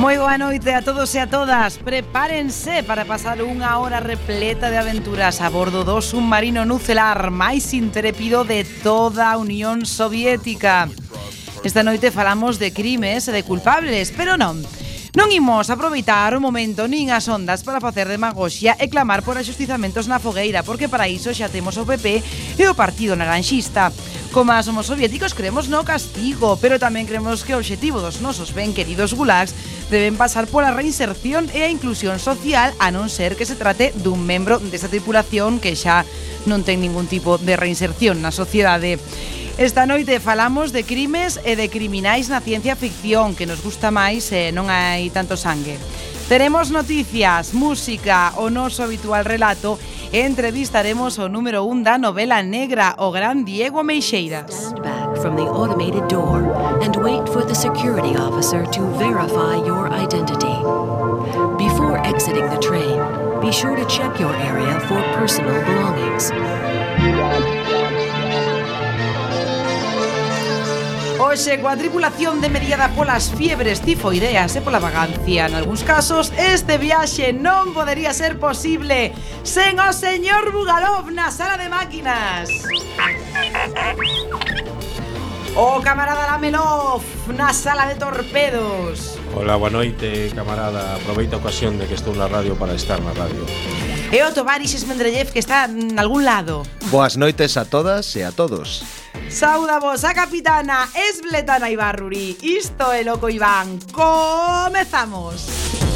Moi boa noite a todos e a todas. Prepárense para pasar unha hora repleta de aventuras a bordo do submarino nucelar máis intrépido de toda a Unión Soviética. Esta noite falamos de crimes e de culpables, pero non. Non imos aproveitar o momento nin as ondas para facer demagoxia e clamar por axustizamentos na fogueira, porque para iso xa temos o PP e o Partido Naranxista. Como somos soviéticos, creemos no castigo, pero tamén creemos que o obxectivo dos nosos ben queridos gulags deben pasar pola reinserción e a inclusión social a non ser que se trate dun membro desta tripulación que xa non ten ningún tipo de reinserción na sociedade. Esta noite falamos de crimes e de criminais na ciencia ficción que nos gusta máis e non hai tanto sangue. Teremos noticias, música, o noso habitual relato e entrevistaremos o número 1 da novela negra o gran Diego Meixeiras. Stand back from the automated door and wait for the security officer to verify your identity. Before exiting the train, be sure to check your area for personal belongings. hoxe coa tripulación de mediada polas fiebres tifoideas e pola vagancia. En algúns casos, este viaxe non podería ser posible sen o señor Bugalov na sala de máquinas. O camarada Lamelov na sala de torpedos. Ola, boa noite, camarada. Aproveito a ocasión de que estou na radio para estar na radio. E o Tovarixes Esmendrellev que está en algún lado. Boas noites a todas e a todos. Sauda vos a capitana Esbletana Ibarruri Isto é Loco Iván. Comezamos.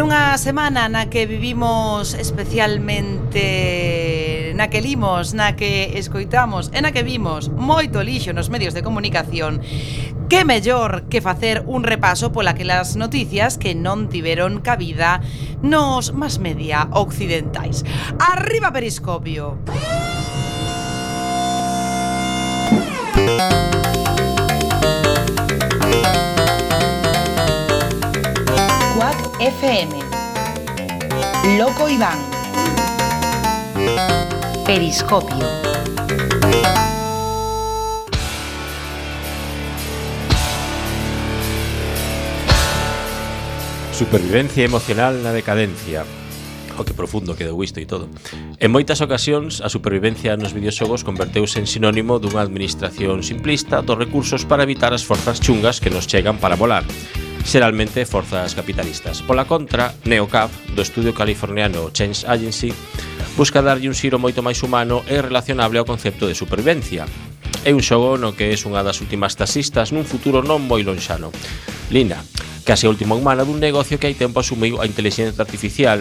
En unha semana na que vivimos especialmente na que limos, na que escoitamos e na que vimos moito lixo nos medios de comunicación, que mellor que facer un repaso pola que las noticias que non tiveron cabida nos más media occidentais. Arriba Periscopio! Música FM. Loco Iván. Periscopio. Supervivencia emocional na decadencia. O que profundo quedou isto e todo. En moitas ocasións, a supervivencia nos videoxogos converteuse en sinónimo dunha administración simplista dos recursos para evitar as forzas chungas que nos chegan para volar xeralmente forzas capitalistas. Pola contra, NeoCap, do estudio californiano Change Agency, busca darlle un xiro moito máis humano e relacionable ao concepto de supervivencia. É un xogo no que es unha das últimas taxistas nun futuro non moi lonxano. Lina, case a última humana dun negocio que hai tempo asumiu a inteligencia artificial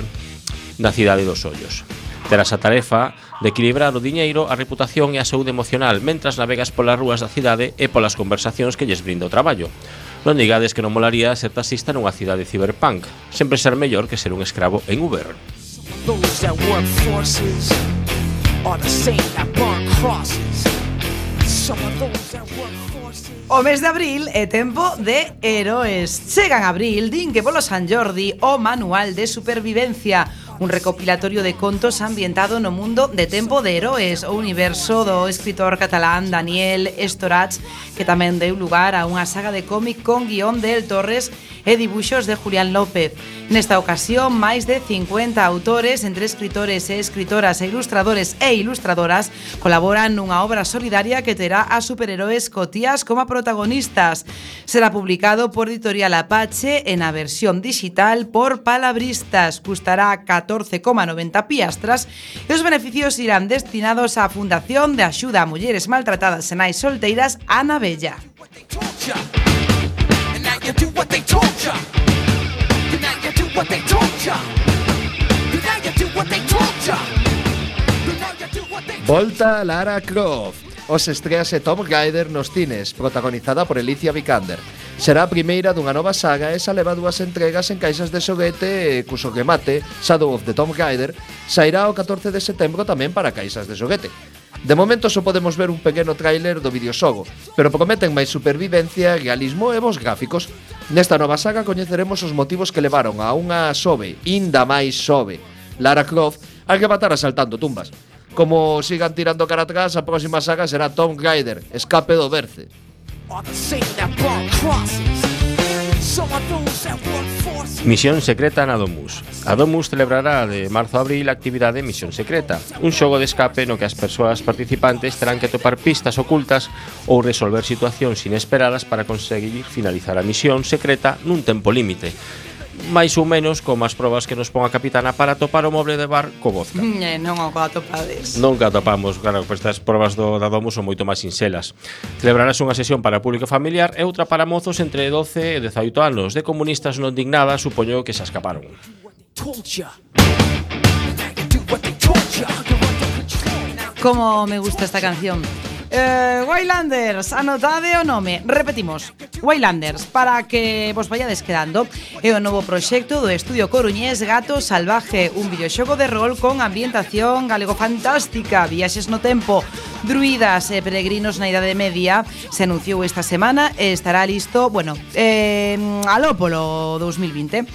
na cidade dos ollos. Terás a tarefa de equilibrar o diñeiro, a reputación e a saúde emocional mentras navegas polas rúas da cidade e polas conversacións que lles brinda o traballo. Non digades que non molaría ser taxista nunha cidade ciberpunk. Sempre ser mellor que ser un escravo en Uber. Those that work forces are the same that burn crosses. Some of those that work forces. O mes de abril é tempo de heroes. Chegan abril, din que polo San Jordi o manual de supervivencia un recopilatorio de contos ambientado no mundo de tempo de heroes, o universo do escritor catalán Daniel Estorach, que tamén deu lugar a unha saga de cómic con guión de El Torres e dibuxos de Julián López. Nesta ocasión, máis de 50 autores, entre escritores e escritoras e ilustradores e ilustradoras, colaboran nunha obra solidaria que terá a superheroes cotías como protagonistas. Será publicado por Editorial Apache en a versión digital por Palabristas. Custará 14,90 piastras e beneficios irán destinados á Fundación de Axuda a Mulleres Maltratadas en Nais Solteiras Ana Bella. Volta Lara Croft os estrease Tom Raider nos cines, protagonizada por Alicia Vikander. Será a primeira dunha nova saga e xa leva dúas entregas en caixas de xoguete e cuso remate, Shadow of the Tom Raider, sairá o 14 de setembro tamén para caixas de xoguete. De momento só podemos ver un pequeno tráiler do videoxogo, pero prometen máis supervivencia, realismo e vos gráficos. Nesta nova saga coñeceremos os motivos que levaron a unha sobe, inda máis sobe, Lara Croft, a arrebatar asaltando tumbas. Como sigan tirando cara atrás, a próxima saga será Tom Gaider, Escape do Berce. Misión secreta na Domus A Domus celebrará de marzo a abril a actividade Misión secreta Un xogo de escape no que as persoas participantes terán que topar pistas ocultas Ou resolver situacións inesperadas para conseguir finalizar a misión secreta nun tempo límite máis ou menos como as probas que nos pon a capitana para topar o moble de bar co vodka. Ne, eh, non o atopades. Nunca atopamos, claro, pois estas probas do da Domus son moito máis sinxelas. Celebrarás unha sesión para público familiar e outra para mozos entre 12 e 18 anos. De comunistas non dignadas, supoño que se escaparon. Como me gusta esta canción. Eh, Waylanders, anotade o nome. Repetimos, Waylanders Para que vos vayades quedando É o novo proxecto do Estudio Coruñés Gato Salvaje, un videoxogo de rol Con ambientación galego fantástica Viaxes no tempo Druidas e peregrinos na Idade Media. Se anunciou esta semana e estará listo Bueno, eh, aló polo 2020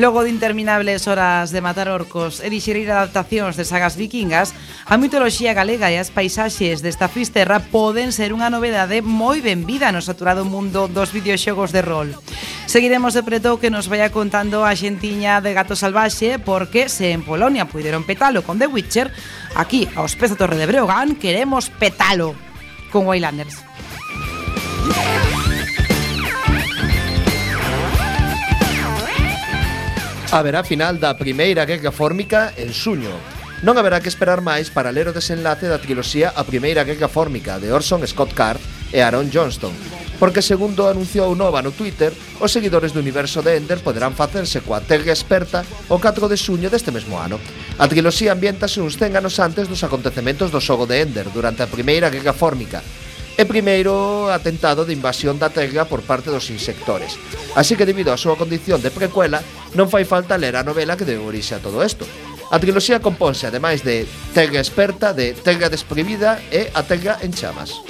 Logo de interminables horas de matar orcos e dixerir adaptacións de sagas vikingas, a mitoloxía galega e as paisaxes desta fisterra poden ser unha novedade moi benvida no saturado mundo dos videoxogos de rol. Seguiremos de preto que nos vaya contando a xentiña de Gato Salvaxe porque se en Polonia puideron petalo con The Witcher, aquí, aos pés da Torre de Breogán, queremos petalo con Waylanders. Yeah! haberá final da Primeira Guerra Fórmica en suño. Non haberá que esperar máis para ler o desenlace da triloxía A Primeira Guerra Fórmica de Orson Scott Card e Aaron Johnston, porque segundo anunciou Nova no Twitter, os seguidores do universo de Ender poderán facerse coa Terra Experta o 4 de suño deste mesmo ano. A triloxía ambientase uns 100 anos antes dos acontecementos do xogo de Ender durante a Primeira Guerra Fórmica e primeiro atentado de invasión da terra por parte dos insectores. Así que debido á súa condición de precuela, non fai falta ler a novela que deu orixe a todo isto. A triloxía compónse ademais de Terra Experta, de Terra Desprevida e A Terra en Chamas.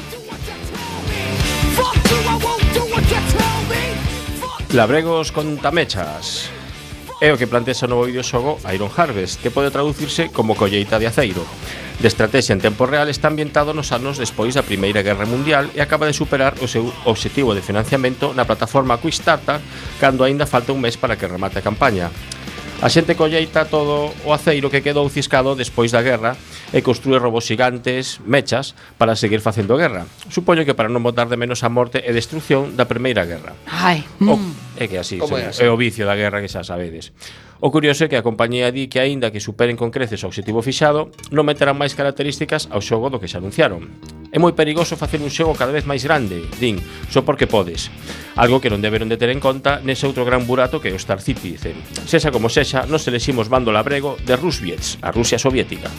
Labregos con tamechas é o que plantea o novo videoxogo Iron Harvest, que pode traducirse como colleita de aceiro. De estrategia en tempo real está ambientado nos anos despois da Primeira Guerra Mundial e acaba de superar o seu obxectivo de financiamento na plataforma Quickstarter cando aínda falta un mes para que remate a campaña. A xente colleita todo o aceiro que quedou ciscado despois da guerra e construe robos gigantes, mechas, para seguir facendo guerra. Supoño que para non botar de menos a morte e destrucción da Primeira Guerra. Ai, mm. o, é que así, se, é, é o vicio da guerra que xa sabedes. O curioso é que a compañía di que aínda que superen con creces o obxectivo fixado, non meterán máis características ao xogo do que xa anunciaron. É moi perigoso facer un xogo cada vez máis grande, din, só porque podes. Algo que non deberon de ter en conta nese outro gran burato que é o Star City, dicen. Sexa como sexa, nos eleximos bando labrego de Rusviets, a Rusia soviética.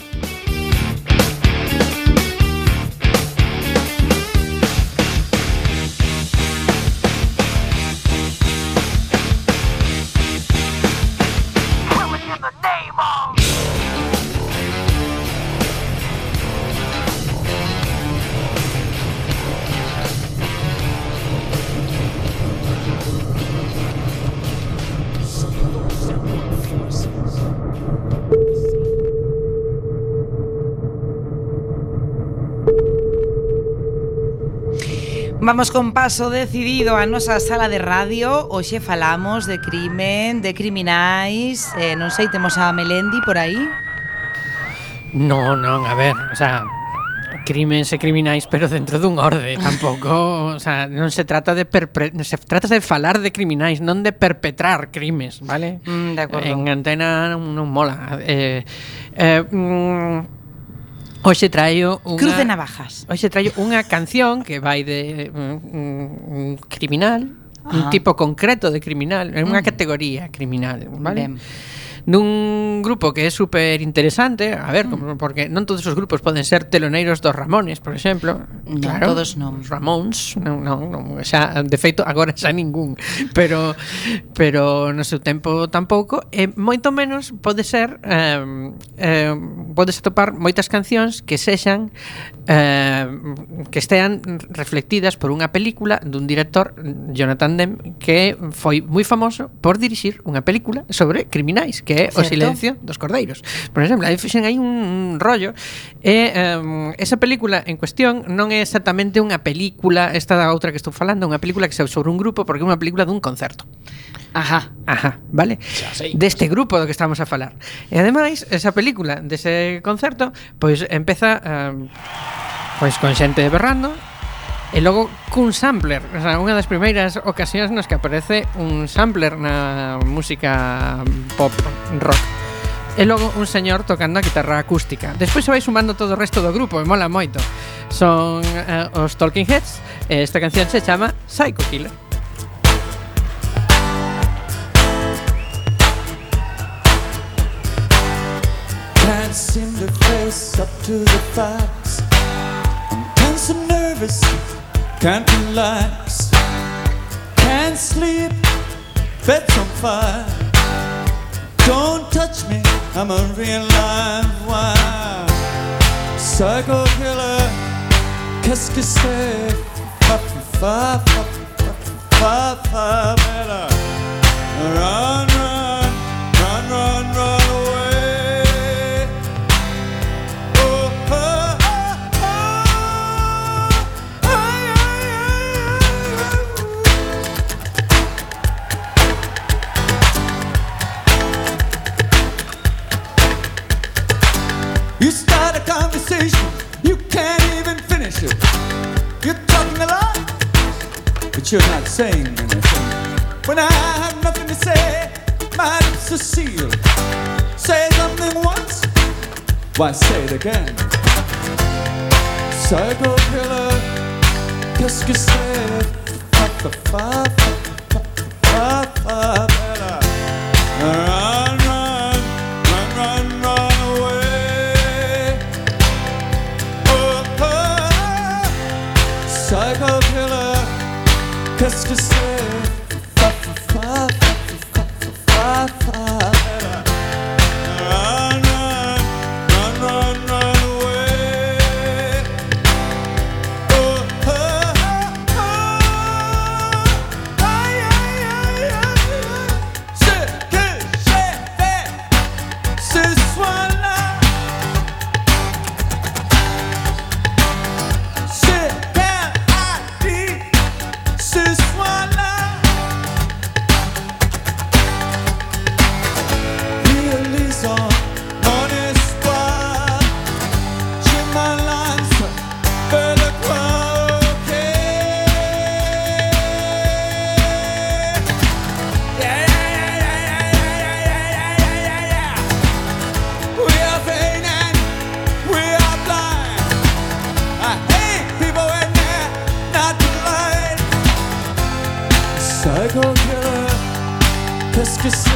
Imos con paso decidido a nosa sala de radio Hoxe falamos de crimen, de criminais eh, Non sei, temos a Melendi por aí? Non, non, a ver, o sea, Crimen e criminais, pero dentro dun orde, tampouco, o sea, non se trata de perpre... se trata de falar de criminais, non de perpetrar crimes, vale? Mm, de acordo. En antena non mola. Eh, eh, mm, Hoxe traio unha Cruz de navajas. Hoxe traio unha canción que vai de un, un criminal, Ajá. un tipo concreto de criminal, é unha mm. categoría criminal, vale? Ben dun grupo que é super interesante, a ver, mm. porque non todos os grupos poden ser teloneiros dos Ramones, por exemplo. Non, claro, todos non. Os Ramóns, non, non, non, xa, de feito, agora xa ningún, pero pero no seu tempo tampouco, e moito menos pode ser eh, eh, podes atopar moitas cancións que sexan eh, que estean reflectidas por unha película dun director, Jonathan Demme, que foi moi famoso por dirixir unha película sobre criminais, que é Certo. O silencio dos cordeiros. Por exemplo, aí fixen aí un, un rollo e eh, esa película en cuestión non é exactamente unha película, esta da outra que estou falando, unha película que se sobre un grupo porque é unha película dun concerto. Ajá. Ajá, vale? Sei. Deste grupo do que estamos a falar. E ademais, esa película dese concerto, pois empeza um, pois con xente berrando, E logo cun sampler, o sea, unha das primeiras ocasións nos que aparece un sampler na música pop rock. E logo un señor tocando a guitarra acústica. Despois se vai sumando todo o resto do grupo e mola moito. Son eh, os Talking Heads e esta canción se chama Psycho Killer. Can't seem to face up to the facts. I'm and nervous, can't relax. Can't sleep, bed's on fire. Don't touch me, I'm a real live wire. Psycho killer, qu'est-ce que c'est? Better. Run, run, saying anything. When I have nothing to say, my lips are sealed. Say something once, why say it again? Psycho killer, qu'est-ce que c'est? Fa, Qu'est-ce que c'est?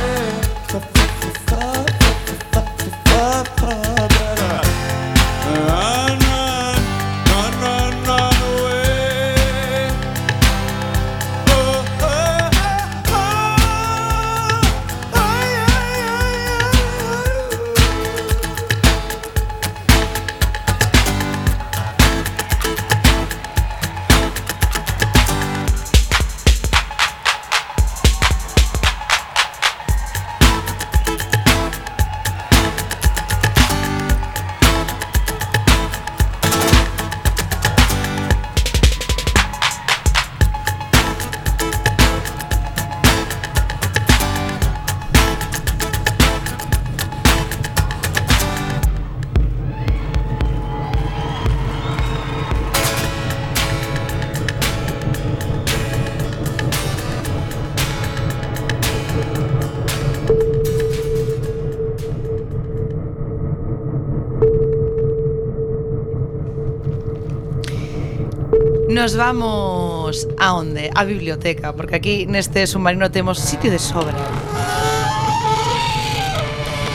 Nos vamos a onde? A biblioteca, porque aquí neste submarino temos sitio de sobra.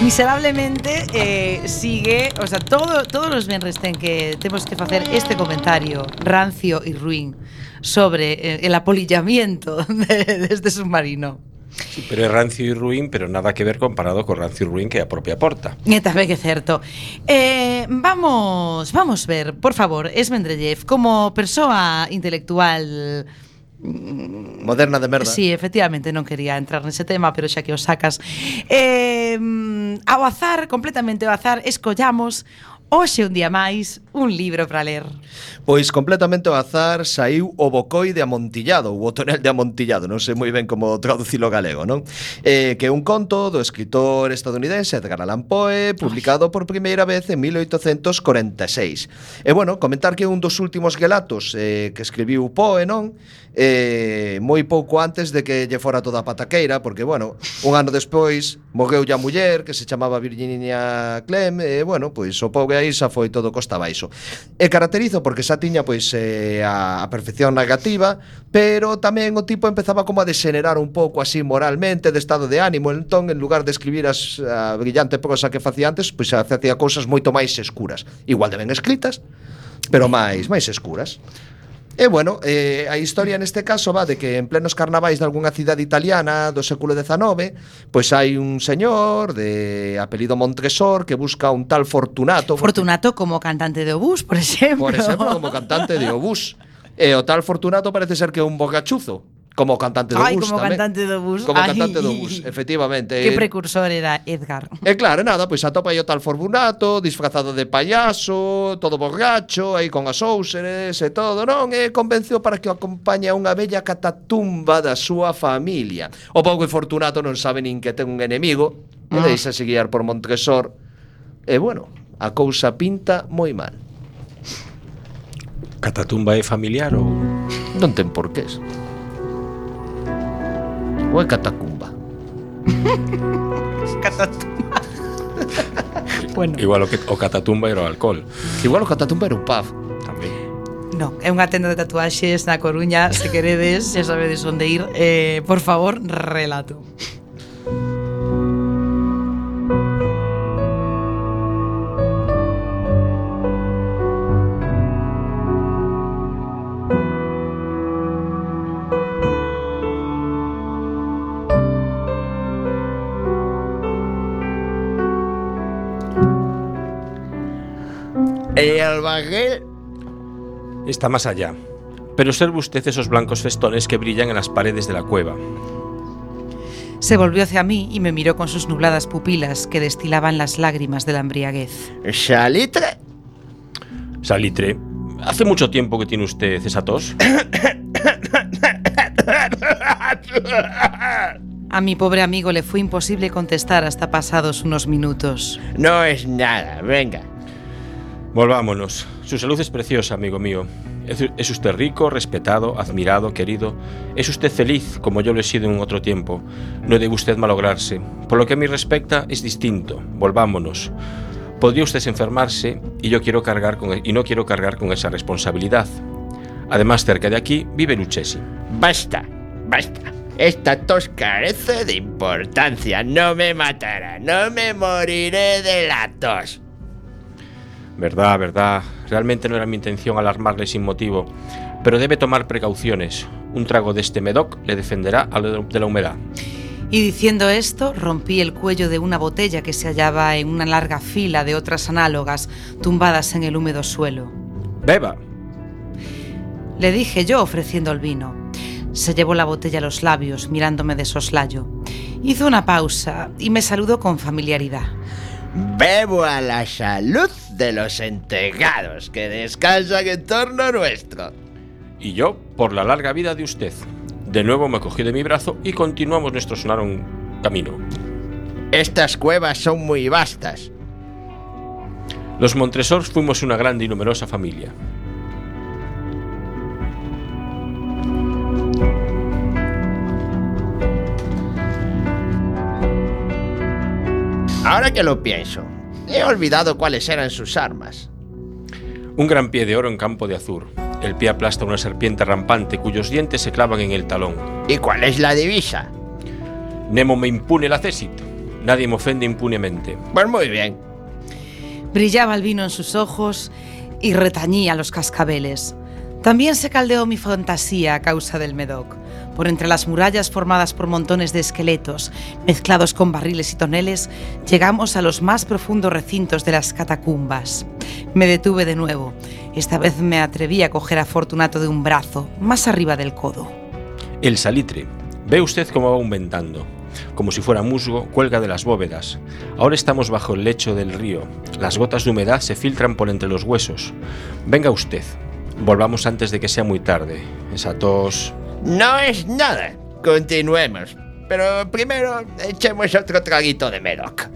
Miserablemente eh, sigue, o sea, todo, todos los venres ten que temos que facer este comentario rancio y ruin sobre eh, el apolillamiento de, de este submarino. Sí, pero é rancio e ruín, pero nada que ver comparado co rancio e ruín que a propia porta. E tamén que é certo. Eh, Vamos, vamos ver, por favor, Esmendrellev, como persoa intelectual mm, moderna de merda. Sí, efectivamente, non quería entrar nese tema, pero xa que o sacas. Eh, mm, ao azar, completamente ao azar, escollamos hoxe un día máis un libro para ler. Pois completamente ao azar saiu o Bocoi de Amontillado, ou o Tonel de Amontillado, non sei moi ben como traducilo galego, non? Eh, que é un conto do escritor estadounidense Edgar Allan Poe, publicado Ay. por primeira vez en 1846. E bueno, comentar que é un dos últimos relatos eh, que escribiu Poe, non? eh, moi pouco antes de que lle fora toda a pataqueira, porque, bueno, un ano despois morreu a muller que se chamaba Virginia Clem, e, bueno, pois o pobre aí xa foi todo costa abaixo eso. E caracterizo porque xa tiña pois eh, a, a perfección negativa, pero tamén o tipo empezaba como a degenerar un pouco así moralmente, de estado de ánimo, entón en lugar de escribir as, a brillante prosa que facía antes, pois xa facía cousas moito máis escuras, igual de ben escritas, pero máis máis escuras. E bueno, eh, a historia neste caso va de que en plenos carnavais de algunha cidade italiana do século XIX, pois hai un señor de apelido Montresor que busca un tal Fortunato. Fortunato porque, como cantante de obús, por exemplo. Por exemplo, como cantante de obús. E o tal Fortunato parece ser que é un bocachuzo Como cantante do Ai, bus como tamén. cantante do bus. Como Ai. cantante do bus, efectivamente. Que precursor era Edgar. E claro, nada, pois atopa aí o tal Forbunato, disfrazado de payaso, todo borracho, aí con as óuseres e todo, non? E convenceu para que o acompañe a unha bella catatumba da súa familia. O pouco Fortunato non sabe nin que ten un enemigo, ah. e deixa guiar por Montresor. E bueno, a cousa pinta moi mal. Catatumba é familiar ou...? Non ten porqués o é catacumba? catatumba. bueno. Igual o, que, o catatumba era o alcohol. Igual o catatumba era un pub. Tamén. No, é unha tenda de tatuaxes na Coruña, se queredes, xa sabedes onde ir, eh, por favor, relato. El baguel Está más allá. Pero observe usted esos blancos festones que brillan en las paredes de la cueva. Se volvió hacia mí y me miró con sus nubladas pupilas que destilaban las lágrimas de la embriaguez. Salitre Salitre, ¿hace mucho tiempo que tiene usted esa tos? A mi pobre amigo le fue imposible contestar hasta pasados unos minutos. No es nada, venga. Volvámonos. Su salud es preciosa, amigo mío. Es, usted rico, respetado, admirado, querido. Es usted feliz, como yo lo he sido en otro tiempo. No debe usted malograrse. Por lo que a mí respecta, es distinto. Volvámonos. Podría usted enfermarse y yo quiero cargar con y no quiero cargar con esa responsabilidad. Además, cerca de aquí vive Lucchesi. Basta, basta. Esta tos carece de importancia. No me matará. No me moriré de la tos. Verdad, verdad. Realmente no era mi intención alarmarle sin motivo. Pero debe tomar precauciones. Un trago de este medoc le defenderá de la humedad. Y diciendo esto, rompí el cuello de una botella que se hallaba en una larga fila de otras análogas, tumbadas en el húmedo suelo. Beba. Le dije yo ofreciendo el vino. Se llevó la botella a los labios, mirándome de soslayo. Hizo una pausa y me saludó con familiaridad. Bebo a la salud de los entregados que descansan en torno nuestro. Y yo por la larga vida de usted. De nuevo me cogió de mi brazo y continuamos nuestro sonoro camino. Estas cuevas son muy vastas. Los Montresors fuimos una grande y numerosa familia. Ahora que lo pienso, he olvidado cuáles eran sus armas. Un gran pie de oro en campo de azur, El pie aplasta una serpiente rampante cuyos dientes se clavan en el talón. ¿Y cuál es la divisa? Nemo me impune la cesit. Nadie me ofende impunemente. Pues muy bien. Brillaba el vino en sus ojos y retañía los cascabeles. También se caldeó mi fantasía a causa del Medoc. Por entre las murallas formadas por montones de esqueletos, mezclados con barriles y toneles, llegamos a los más profundos recintos de las catacumbas. Me detuve de nuevo. Esta vez me atreví a coger a Fortunato de un brazo, más arriba del codo. El salitre. Ve usted cómo va aumentando. Como si fuera musgo, cuelga de las bóvedas. Ahora estamos bajo el lecho del río. Las gotas de humedad se filtran por entre los huesos. Venga usted. Volvamos antes de que sea muy tarde. Esa tos... No es nada. Continuemos. Pero primero echemos otro traguito de Medoc.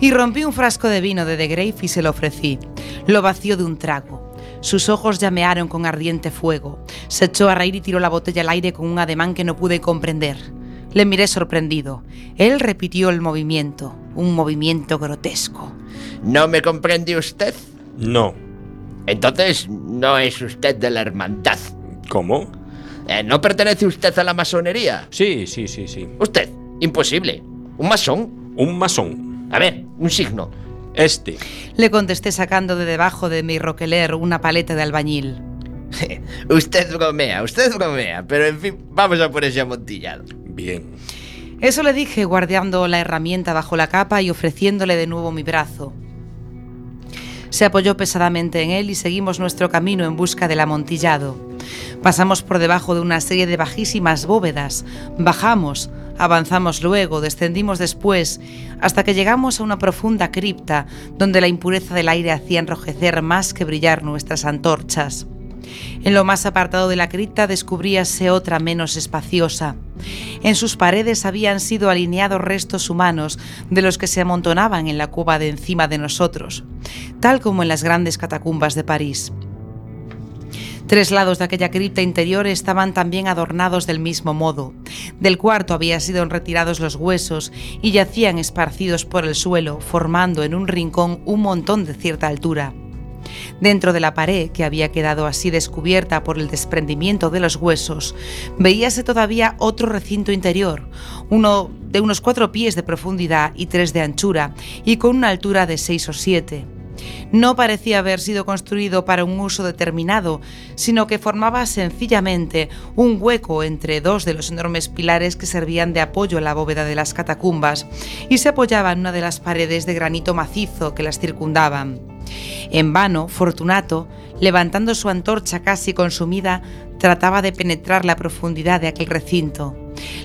Y rompí un frasco de vino de The Grave y se lo ofrecí. Lo vació de un trago. Sus ojos llamearon con ardiente fuego. Se echó a reír y tiró la botella al aire con un ademán que no pude comprender. Le miré sorprendido. Él repitió el movimiento, un movimiento grotesco. ¿No me comprende usted? No. Entonces no es usted de la hermandad. ¿Cómo? Eh, ¿No pertenece usted a la masonería? Sí, sí, sí, sí. Usted, imposible. ¿Un masón? Un masón. A ver, un signo. Este. Le contesté sacando de debajo de mi roqueler una paleta de albañil. usted bromea, usted bromea, pero en fin, vamos a por ese amontillado. Bien. Eso le dije, guardando la herramienta bajo la capa y ofreciéndole de nuevo mi brazo. Se apoyó pesadamente en él y seguimos nuestro camino en busca del amontillado. Pasamos por debajo de una serie de bajísimas bóvedas, bajamos, avanzamos luego, descendimos después, hasta que llegamos a una profunda cripta donde la impureza del aire hacía enrojecer más que brillar nuestras antorchas. En lo más apartado de la cripta descubríase otra menos espaciosa. En sus paredes habían sido alineados restos humanos de los que se amontonaban en la cueva de encima de nosotros, tal como en las grandes catacumbas de París. Tres lados de aquella cripta interior estaban también adornados del mismo modo. Del cuarto habían sido retirados los huesos y yacían esparcidos por el suelo, formando en un rincón un montón de cierta altura. Dentro de la pared, que había quedado así descubierta por el desprendimiento de los huesos, veíase todavía otro recinto interior, uno de unos cuatro pies de profundidad y tres de anchura, y con una altura de seis o siete. No parecía haber sido construido para un uso determinado, sino que formaba sencillamente un hueco entre dos de los enormes pilares que servían de apoyo a la bóveda de las catacumbas y se apoyaba en una de las paredes de granito macizo que las circundaban. En vano, Fortunato, levantando su antorcha casi consumida, trataba de penetrar la profundidad de aquel recinto.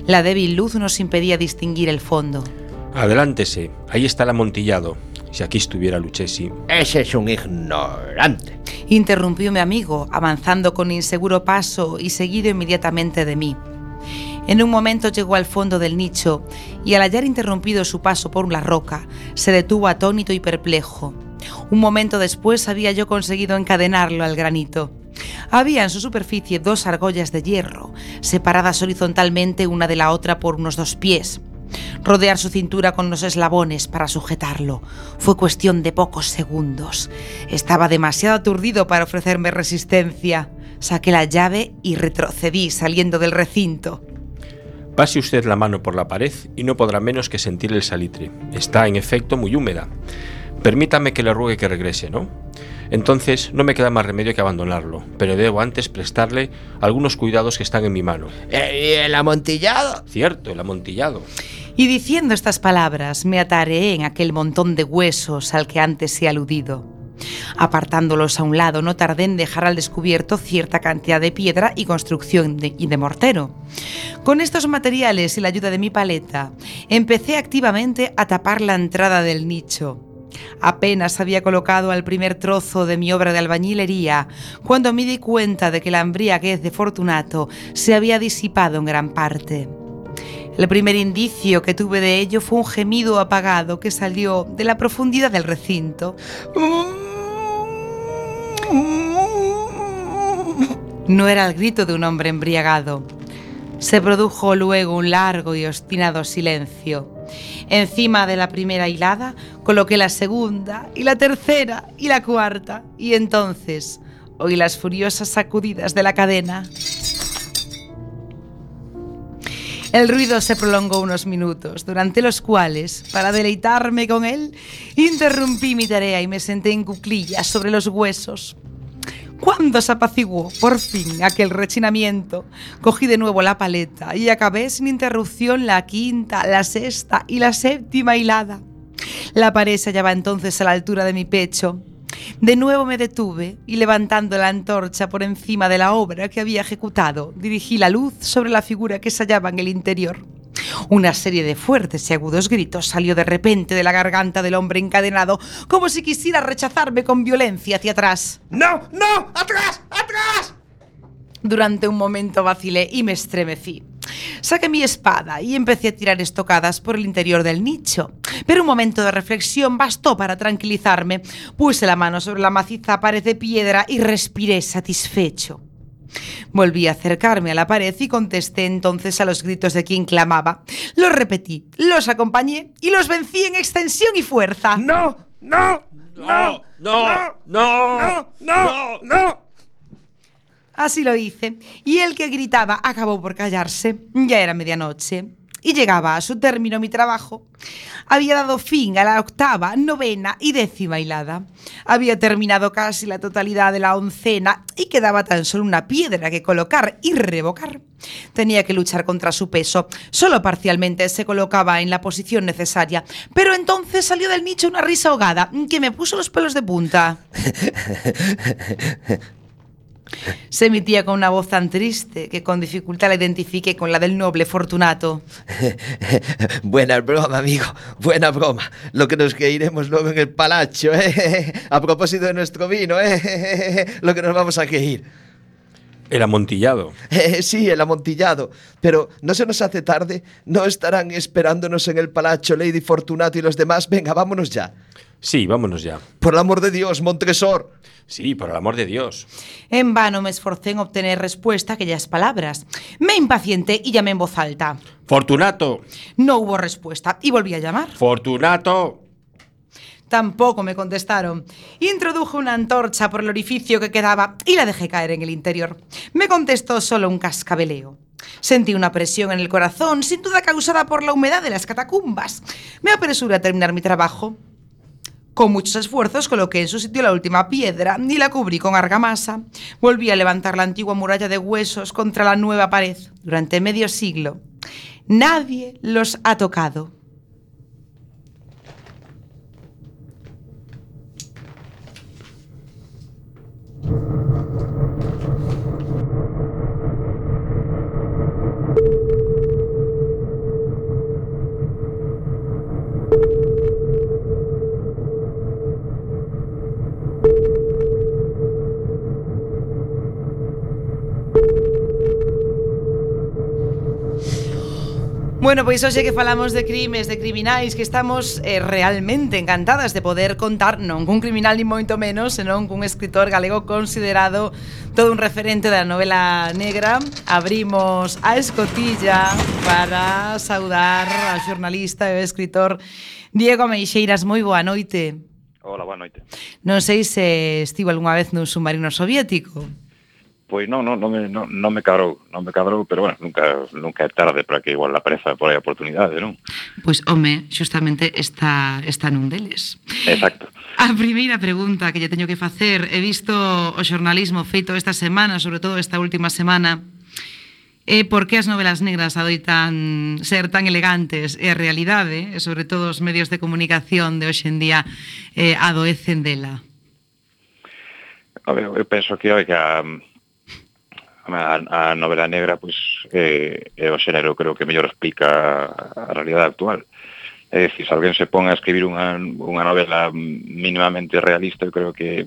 La débil luz nos impedía distinguir el fondo. Adelántese. Ahí está el amontillado. Si aquí estuviera Lucchesi. Ese es un ignorante. Interrumpió mi amigo, avanzando con inseguro paso y seguido inmediatamente de mí. En un momento llegó al fondo del nicho y al hallar interrumpido su paso por la roca, se detuvo atónito y perplejo. Un momento después había yo conseguido encadenarlo al granito. Había en su superficie dos argollas de hierro, separadas horizontalmente una de la otra por unos dos pies. Rodear su cintura con los eslabones para sujetarlo fue cuestión de pocos segundos. Estaba demasiado aturdido para ofrecerme resistencia. Saqué la llave y retrocedí saliendo del recinto. Pase usted la mano por la pared y no podrá menos que sentir el salitre. Está, en efecto, muy húmeda. Permítame que le ruegue que regrese, ¿no? Entonces no me queda más remedio que abandonarlo, pero debo antes prestarle algunos cuidados que están en mi mano. Eh, ¿Y el amontillado? Cierto, el amontillado. Y diciendo estas palabras me atareé en aquel montón de huesos al que antes he aludido. Apartándolos a un lado, no tardé en dejar al descubierto cierta cantidad de piedra y construcción de, y de mortero. Con estos materiales y la ayuda de mi paleta, empecé activamente a tapar la entrada del nicho. Apenas había colocado al primer trozo de mi obra de albañilería cuando me di cuenta de que la embriaguez de Fortunato se había disipado en gran parte. El primer indicio que tuve de ello fue un gemido apagado que salió de la profundidad del recinto. No era el grito de un hombre embriagado. Se produjo luego un largo y obstinado silencio. Encima de la primera hilada coloqué la segunda y la tercera y la cuarta y entonces, oí las furiosas sacudidas de la cadena. El ruido se prolongó unos minutos, durante los cuales, para deleitarme con él, interrumpí mi tarea y me senté en cuclillas sobre los huesos. Cuando se apaciguó, por fin, aquel rechinamiento, cogí de nuevo la paleta y acabé sin interrupción la quinta, la sexta y la séptima hilada. La pared se hallaba entonces a la altura de mi pecho. De nuevo me detuve y levantando la antorcha por encima de la obra que había ejecutado, dirigí la luz sobre la figura que se hallaba en el interior. Una serie de fuertes y agudos gritos salió de repente de la garganta del hombre encadenado, como si quisiera rechazarme con violencia hacia atrás. ¡No! ¡No! ¡Atrás! ¡Atrás! Durante un momento vacilé y me estremecí. Saqué mi espada y empecé a tirar estocadas por el interior del nicho. Pero un momento de reflexión bastó para tranquilizarme. Puse la mano sobre la maciza pared de piedra y respiré satisfecho. Volví a acercarme a la pared y contesté entonces a los gritos de quien clamaba. Los repetí, los acompañé y los vencí en extensión y fuerza. ¡No! ¡No! ¡No! no, no, ¡No! ¡No! Así lo hice, y el que gritaba acabó por callarse. Ya era medianoche. Y llegaba a su término mi trabajo. Había dado fin a la octava, novena y décima hilada. Había terminado casi la totalidad de la oncena y quedaba tan solo una piedra que colocar y revocar. Tenía que luchar contra su peso. Solo parcialmente se colocaba en la posición necesaria. Pero entonces salió del nicho una risa ahogada que me puso los pelos de punta. Se emitía con una voz tan triste que con dificultad la identifiqué con la del noble Fortunato. Buena broma, amigo. Buena broma. Lo que nos iremos luego en el palacio, ¿eh? A propósito de nuestro vino, ¿eh? Lo que nos vamos a que ir. El amontillado. Eh, sí, el amontillado. Pero no se nos hace tarde. No estarán esperándonos en el palacio Lady Fortunato y los demás. Venga, vámonos ya. Sí, vámonos ya. Por el amor de Dios, Montresor. Sí, por el amor de Dios. En vano me esforcé en obtener respuesta a aquellas palabras. Me impacienté y llamé en voz alta. Fortunato, No hubo respuesta y volví a llamar. Fortunato. Tampoco me contestaron. Introduje una antorcha por el orificio que quedaba y la dejé caer en el interior. Me contestó solo un cascabeleo. Sentí una presión en el corazón, sin duda causada por la humedad de las catacumbas. Me apresuré a terminar mi trabajo. Con muchos esfuerzos coloqué en su sitio la última piedra y la cubrí con argamasa. Volví a levantar la antigua muralla de huesos contra la nueva pared. Durante medio siglo, nadie los ha tocado. Bueno, pois hoxe que falamos de crimes, de criminais Que estamos eh, realmente encantadas de poder contar Non cun criminal ni moito menos Senón cun escritor galego considerado Todo un referente da novela negra. Abrimos a escotilla para saudar ao xornalista e escritor Diego Meixeiras. Moi boa noite. Ola, boa noite. Non sei se estivo algunha vez nun submarino soviético. Pois non, non, non, me, non, non me cadrou, non me cadrou, pero bueno, nunca, nunca é tarde para que igual apareza por aí a oportunidade, non? Pois, home, xustamente está, está nun deles. Exacto. A primeira pregunta que lle teño que facer, he visto o xornalismo feito esta semana, sobre todo esta última semana, E por que as novelas negras adoitan ser tan elegantes e a realidade, e sobre todo os medios de comunicación de hoxe en día, eh, adoecen dela? A ver, eu penso que, oiga, a, a novela negra pois eh, é o xénero creo que mellor explica a realidade actual. É dicir, se alguén se pon a escribir unha, unha novela mínimamente realista, eu creo que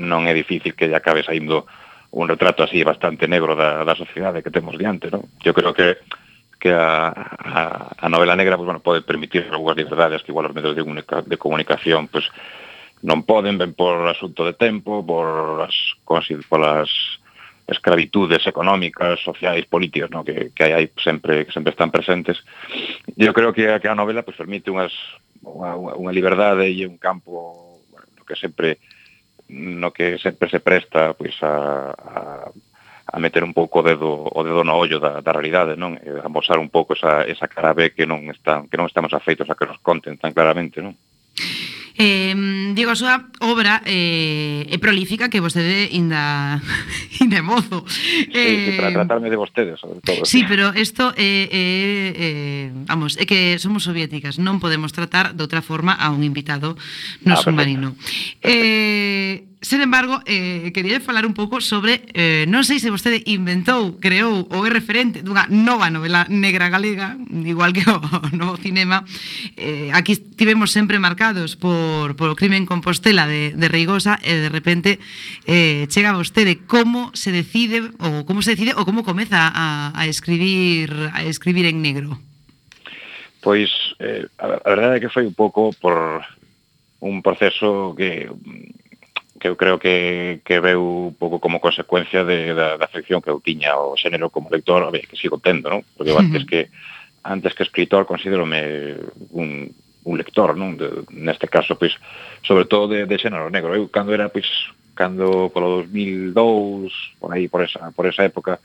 non é difícil que lle acabe saindo un retrato así bastante negro da, da sociedade que temos diante, non? Eu creo que que a, a, a novela negra pues, bueno, pode permitir algunhas liberdades que igual os medios de, de comunicación pues, non poden, ben por asunto de tempo, por as, polas escravitudes económicas, sociais, políticas, no? que, que hai, aí sempre que sempre están presentes. Eu creo que, a que a novela pues, permite unhas, unha, unha liberdade e un campo bueno, no que sempre no que sempre se presta pois a, a, a meter un pouco o dedo o dedo no ollo da, da realidade, non? E a mostrar un pouco esa, esa cara B que non están que non estamos afeitos a que nos conten tan claramente, non? Eh, digo, a súa obra eh, é prolífica que vostede inda, inda é mozo. Sí, eh, sí, para tratarme de vostede, sobre todo. Sí, pero isto é, eh, eh, eh, vamos, é que somos soviéticas, non podemos tratar de outra forma a un invitado no ah, submarino. Perfecto. Eh, Sen embargo, eh, quería falar un pouco sobre, eh, non sei se vostede inventou, creou ou é referente dunha nova novela negra galega, igual que o, novo cinema, eh, aquí tivemos sempre marcados por, por o crimen Compostela de, de Reigosa e de repente eh, chega vostede como se decide ou como se decide ou como comeza a, a escribir a escribir en negro. Pois, eh, a, a verdade é que foi un pouco por un proceso que que eu creo que, que veu un pouco como consecuencia de, da, da afección que eu tiña ao xénero como lector, a ver, que sigo tendo, non? Porque eu antes que antes que escritor considérome un, un lector, non? De, neste caso, pois, sobre todo de, de xénero negro. Eu cando era, pois, cando polo 2002, por aí, por esa, por esa época,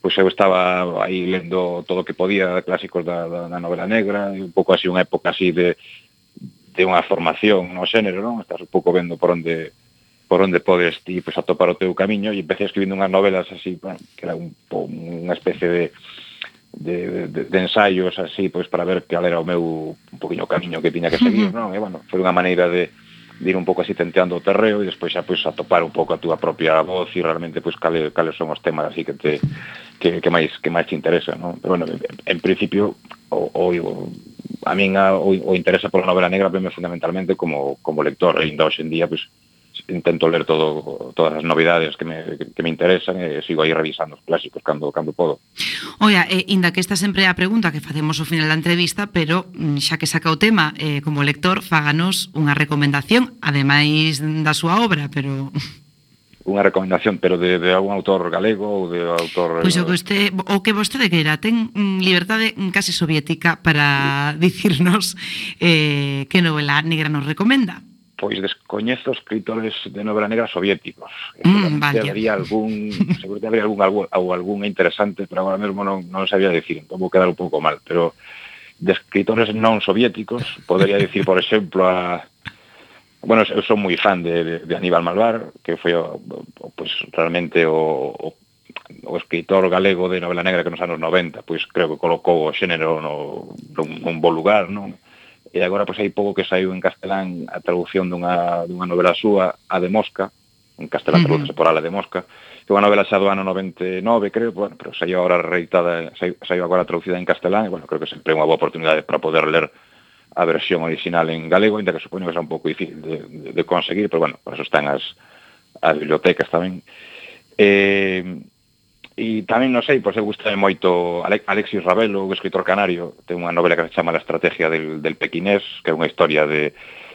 pois eu estaba aí lendo todo o que podía, clásicos da, da, da novela negra, e un pouco así, unha época así de, de unha formación no xénero, non? Estás un pouco vendo por onde por onde podes ti pues, atopar o teu camiño e empecé escribindo unhas novelas así, bueno, que era un, unha especie de, de, de, de ensaios así, pois pues, para ver cal era o meu un poquinho camiño que tiña que seguir, uh -huh. non? E bueno, foi unha maneira de, de ir un pouco así tenteando o terreo e despois xa pois pues, atopar un pouco a túa propia voz e realmente pois pues, cales cale son os temas así que te que, que máis que máis te interesa, non? Pero bueno, en, en principio o, o, o a min a, o, o interesa pola novela negra veme fundamentalmente como como lector, e ainda hoxe en día pois pues, intento ler todo todas as novidades que me, que me interesan e sigo aí revisando os clásicos cando cando podo. Oia, e, inda que esta sempre é a pregunta que facemos ao final da entrevista, pero mm, xa que saca o tema, eh, como lector, fáganos unha recomendación, ademais da súa obra, pero unha recomendación, pero de, de algún autor galego ou de autor... Pois o eh, que, usted, o que vostede queira, ten mm, liberdade case soviética para dicirnos eh, que novela negra nos recomenda pois descoñezo escritores de novela negra soviéticos. Mm, vale. Habría algún, seguramente habría algún, ou algún interesante, pero agora mesmo non, non sabía decir, entón vou quedar un pouco mal, pero de escritores non soviéticos, podería dicir, por exemplo, a Bueno, eu son moi fan de, de, de Aníbal Malvar, que foi o, o, pues, realmente o, o, o escritor galego de novela negra que nos anos 90, pois creo que colocou o xénero no, nun, nun bo lugar, non? e agora pois hai pouco que saiu en castelán a traducción dunha, dunha novela súa, A de Mosca, en castelán uh -huh. tradúcese por Ala de Mosca, que é unha novela xa do ano 99, creo, bueno, pero saiu agora reitada, saiu, saiu agora traducida en castelán, e bueno, creo que sempre é unha boa oportunidade para poder ler a versión original en galego, ainda que supoño que será un pouco difícil de, de, de conseguir, pero bueno, por eso están as, as bibliotecas tamén. Eh, E tamén, non sei, pois eu gustame moito Alexis Ravelo, o escritor canario, ten unha novela que se chama La estrategia del, del pequinés, que é unha historia de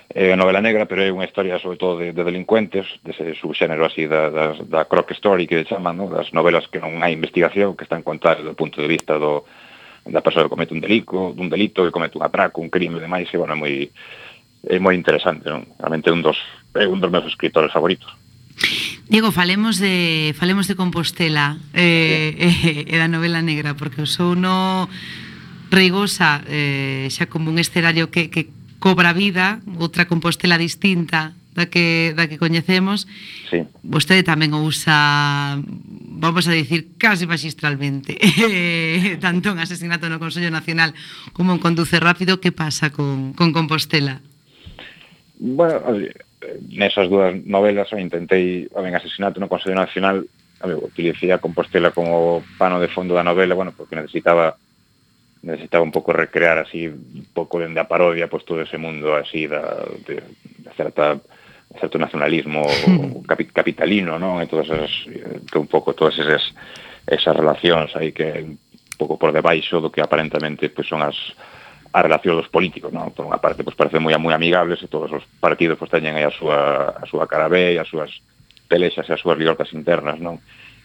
é eh, novela negra, pero é unha historia sobre todo de, de delincuentes, dese subxénero así da, da, da croc story que chaman, no? das novelas que non hai investigación, que están contadas do punto de vista do, da persoa que comete un delico, dun delito, que comete un atraco, un crime e demais, e bueno, é moi, é moi interesante, non? realmente un dos, é un dos meus escritores favoritos. Diego, falemos de falemos de Compostela eh, eh, e da novela negra porque o sou no reigosa eh, xa como un escenario que, que cobra vida, outra Compostela distinta da que da que coñecemos. Sí. Vostede tamén o usa vamos a dicir case magistralmente eh, tanto en asesinato no Consello Nacional como en Conduce Rápido que pasa con, con Compostela Bueno, nesas dúas novelas intentei, a ben, asesinato no Consello Nacional, a ver, utilicei a Compostela como pano de fondo da novela, bueno, porque necesitaba necesitaba un pouco recrear así un pouco dende a parodia pois todo ese mundo así da, de, de certa certo nacionalismo capi, capitalino, non? E todas esas, que un pouco todas esas esas relacións aí que un pouco por debaixo do que aparentemente pois pues, son as a relación dos políticos, non? Por unha parte, pois parece moi moi amigables e todos os partidos pois teñen aí a súa a súa cara B e as súas pelexas e as súas liortas internas, non?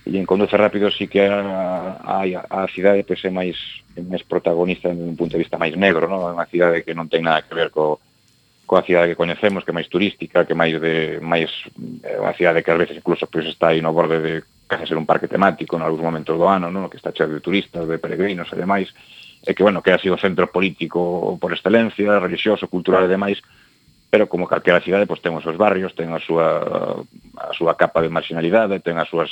E en Conduce Rápido sí que a, a, a cidade pois é máis é máis protagonista en un punto de vista máis negro, non? É unha cidade que non ten nada que ver co coa cidade que coñecemos, que é máis turística, que máis de máis é unha cidade que ás veces incluso pois está aí no borde de case ser un parque temático en algúns momentos do ano, non? Que está cheo de turistas, de peregrinos e demais e que, bueno, que ha sido centro político por excelencia, religioso, cultural e demais, pero como calquera cidade pois ten os seus barrios, ten a súa a súa capa de marginalidade, ten as súas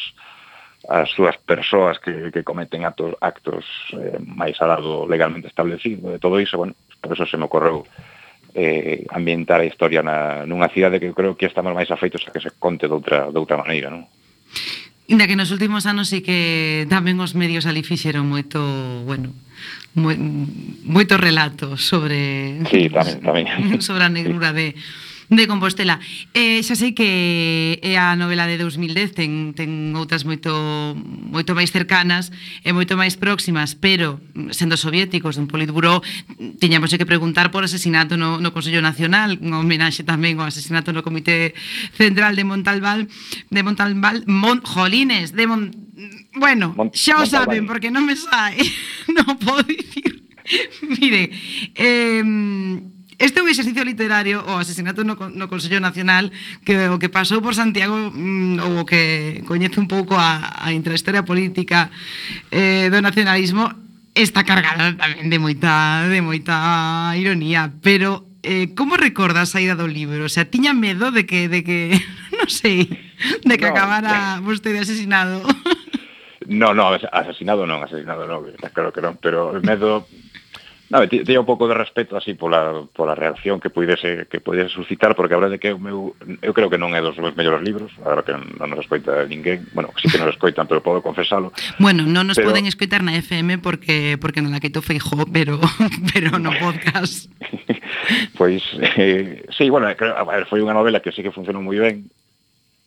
as súas persoas que, que cometen actos, actos eh, máis alá do legalmente establecido, de todo iso, bueno, pois por eso se me ocorreu eh, ambientar a historia na, nunha cidade que eu creo que estamos máis afeitos a que se conte de outra, de outra maneira, non? Inda que nos últimos anos sí que tamén os medios ali fixeron moito, bueno, moitos relatos sobre sí, tamén, tamén. sobre a negrura de de Compostela. Eh, xa sei que é a novela de 2010 ten, ten outras moito moito máis cercanas e moito máis próximas, pero mm, sendo soviéticos dun politburó, tiñamos que preguntar por asesinato no, no Consello Nacional, un homenaxe tamén ao asesinato no Comité Central de Montalbán, de Montalbán, Mon, Jolines, de Mon, bueno, xa o saben porque non me sai, non podo dicir. Mire, eh, Este é un exercicio literario o asesinato no, no Consello Nacional que o que pasou por Santiago mm, ou o que coñece un pouco a, a intrahistoria política eh, do nacionalismo está cargada tamén de moita de moita ironía, pero eh, como recordas a ida do libro? O sea, tiña medo de que de que non sei, de que no, acabara eh. vostede asesinado. No, no, asesinado non, asesinado non, está claro que non, pero medo Non, te, un pouco de respeto así pola, pola reacción que puidese, que puidese suscitar, porque a verdade que eu, meu, eu creo que non é dos meus mellores libros, agora que non nos escoita ninguén, bueno, sí que nos escoitan, pero podo confesalo. Bueno, non nos pero... poden escoitar na FM porque porque non la quito feijó, pero pero no podcast. pois, pues, eh, sí, bueno, creo, a ver, foi unha novela que sí que funcionou moi ben,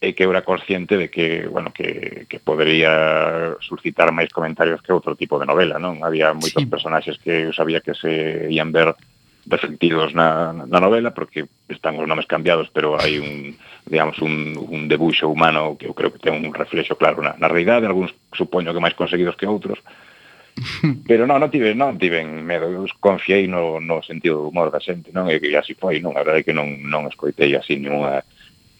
e que eu era consciente de que, bueno, que, que podería suscitar máis comentarios que outro tipo de novela, non? Había moitos sí. personaxes que eu sabía que se ian ver reflectidos na, na novela porque están os nomes cambiados pero hai un digamos un, un debuxo humano que eu creo que ten un reflexo claro na, na realidade algúns supoño que máis conseguidos que outros pero non, non tive, non tiven medo eu confiei no, no sentido do humor da xente non? e que así foi, non? a verdade é que non, non escoitei así ninguna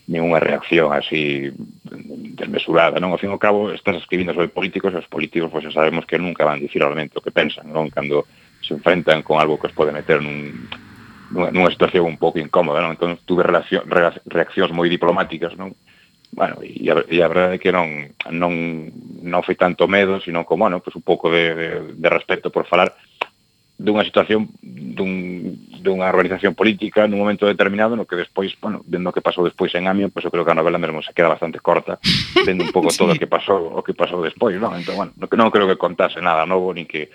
ninguna reacción así desmesurada, non? Ao fin e ao cabo, estás escribindo sobre políticos e os políticos, pois, sabemos que nunca van dicir realmente o que pensan, non? Cando se enfrentan con algo que os pode meter nun, nunha, nunha situación un pouco incómoda, non? Entón, tuve relación, reaccións moi diplomáticas, non? Bueno, e a, e a verdade é que non, non, non foi tanto medo, sino como, bueno, pues un pouco de, de, de respeto por falar dunha situación dun, dunha organización política nun momento determinado no que despois, bueno, vendo o que pasou despois en Amiens, pois eu creo que a novela mesmo se queda bastante corta, vendo un pouco sí. todo o que pasou, o que pasou despois, non? Entón, bueno, no que non creo que contase nada novo nin que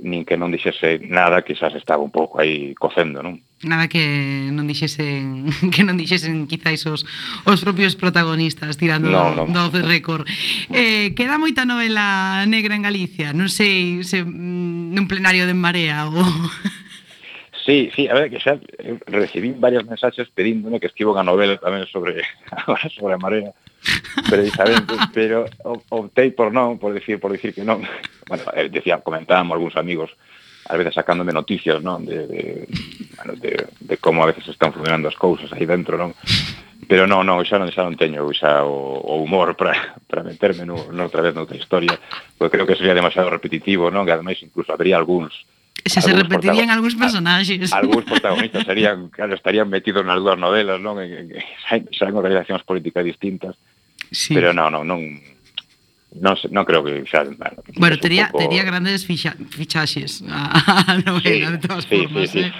nin que non dixese nada que xa se estaba un pouco aí cocendo, non? Nada que non dixesen que non dixesen quizáis os, os propios protagonistas tirando no, no. do off record. Eh, queda moita novela negra en Galicia, non sei se mm, nun plenario de Marea ou Sí, sí, a ver, que xa recibí varios mensaxes pedíndome que escribo unha novela tamén sobre sobre a marea precisamente, pero optei por non, por decir, por decir que non. Bueno, eh, decía, comentábamos algúns amigos a veces sacándome noticias, non? De, de, bueno, de, de como a veces están funcionando as cousas aí dentro, non? Pero non, non, xa non, xa non teño xa o, o humor para para meterme no, no outra vez noutra historia, porque creo que sería demasiado repetitivo, non? Que ademais incluso habría algúns Xa se repetirían algúns personaxes. Algúns protagonistas serían, claro, estarían metidos nas dúas novelas, non? En, en, en, xa en organizacións políticas distintas. Sí. Pero non, non, non, non, non creo que xa bueno, bueno tería, poco... tería grandes ficha, fichaxes a, a novela sí, de todas sí, formas sí, eh?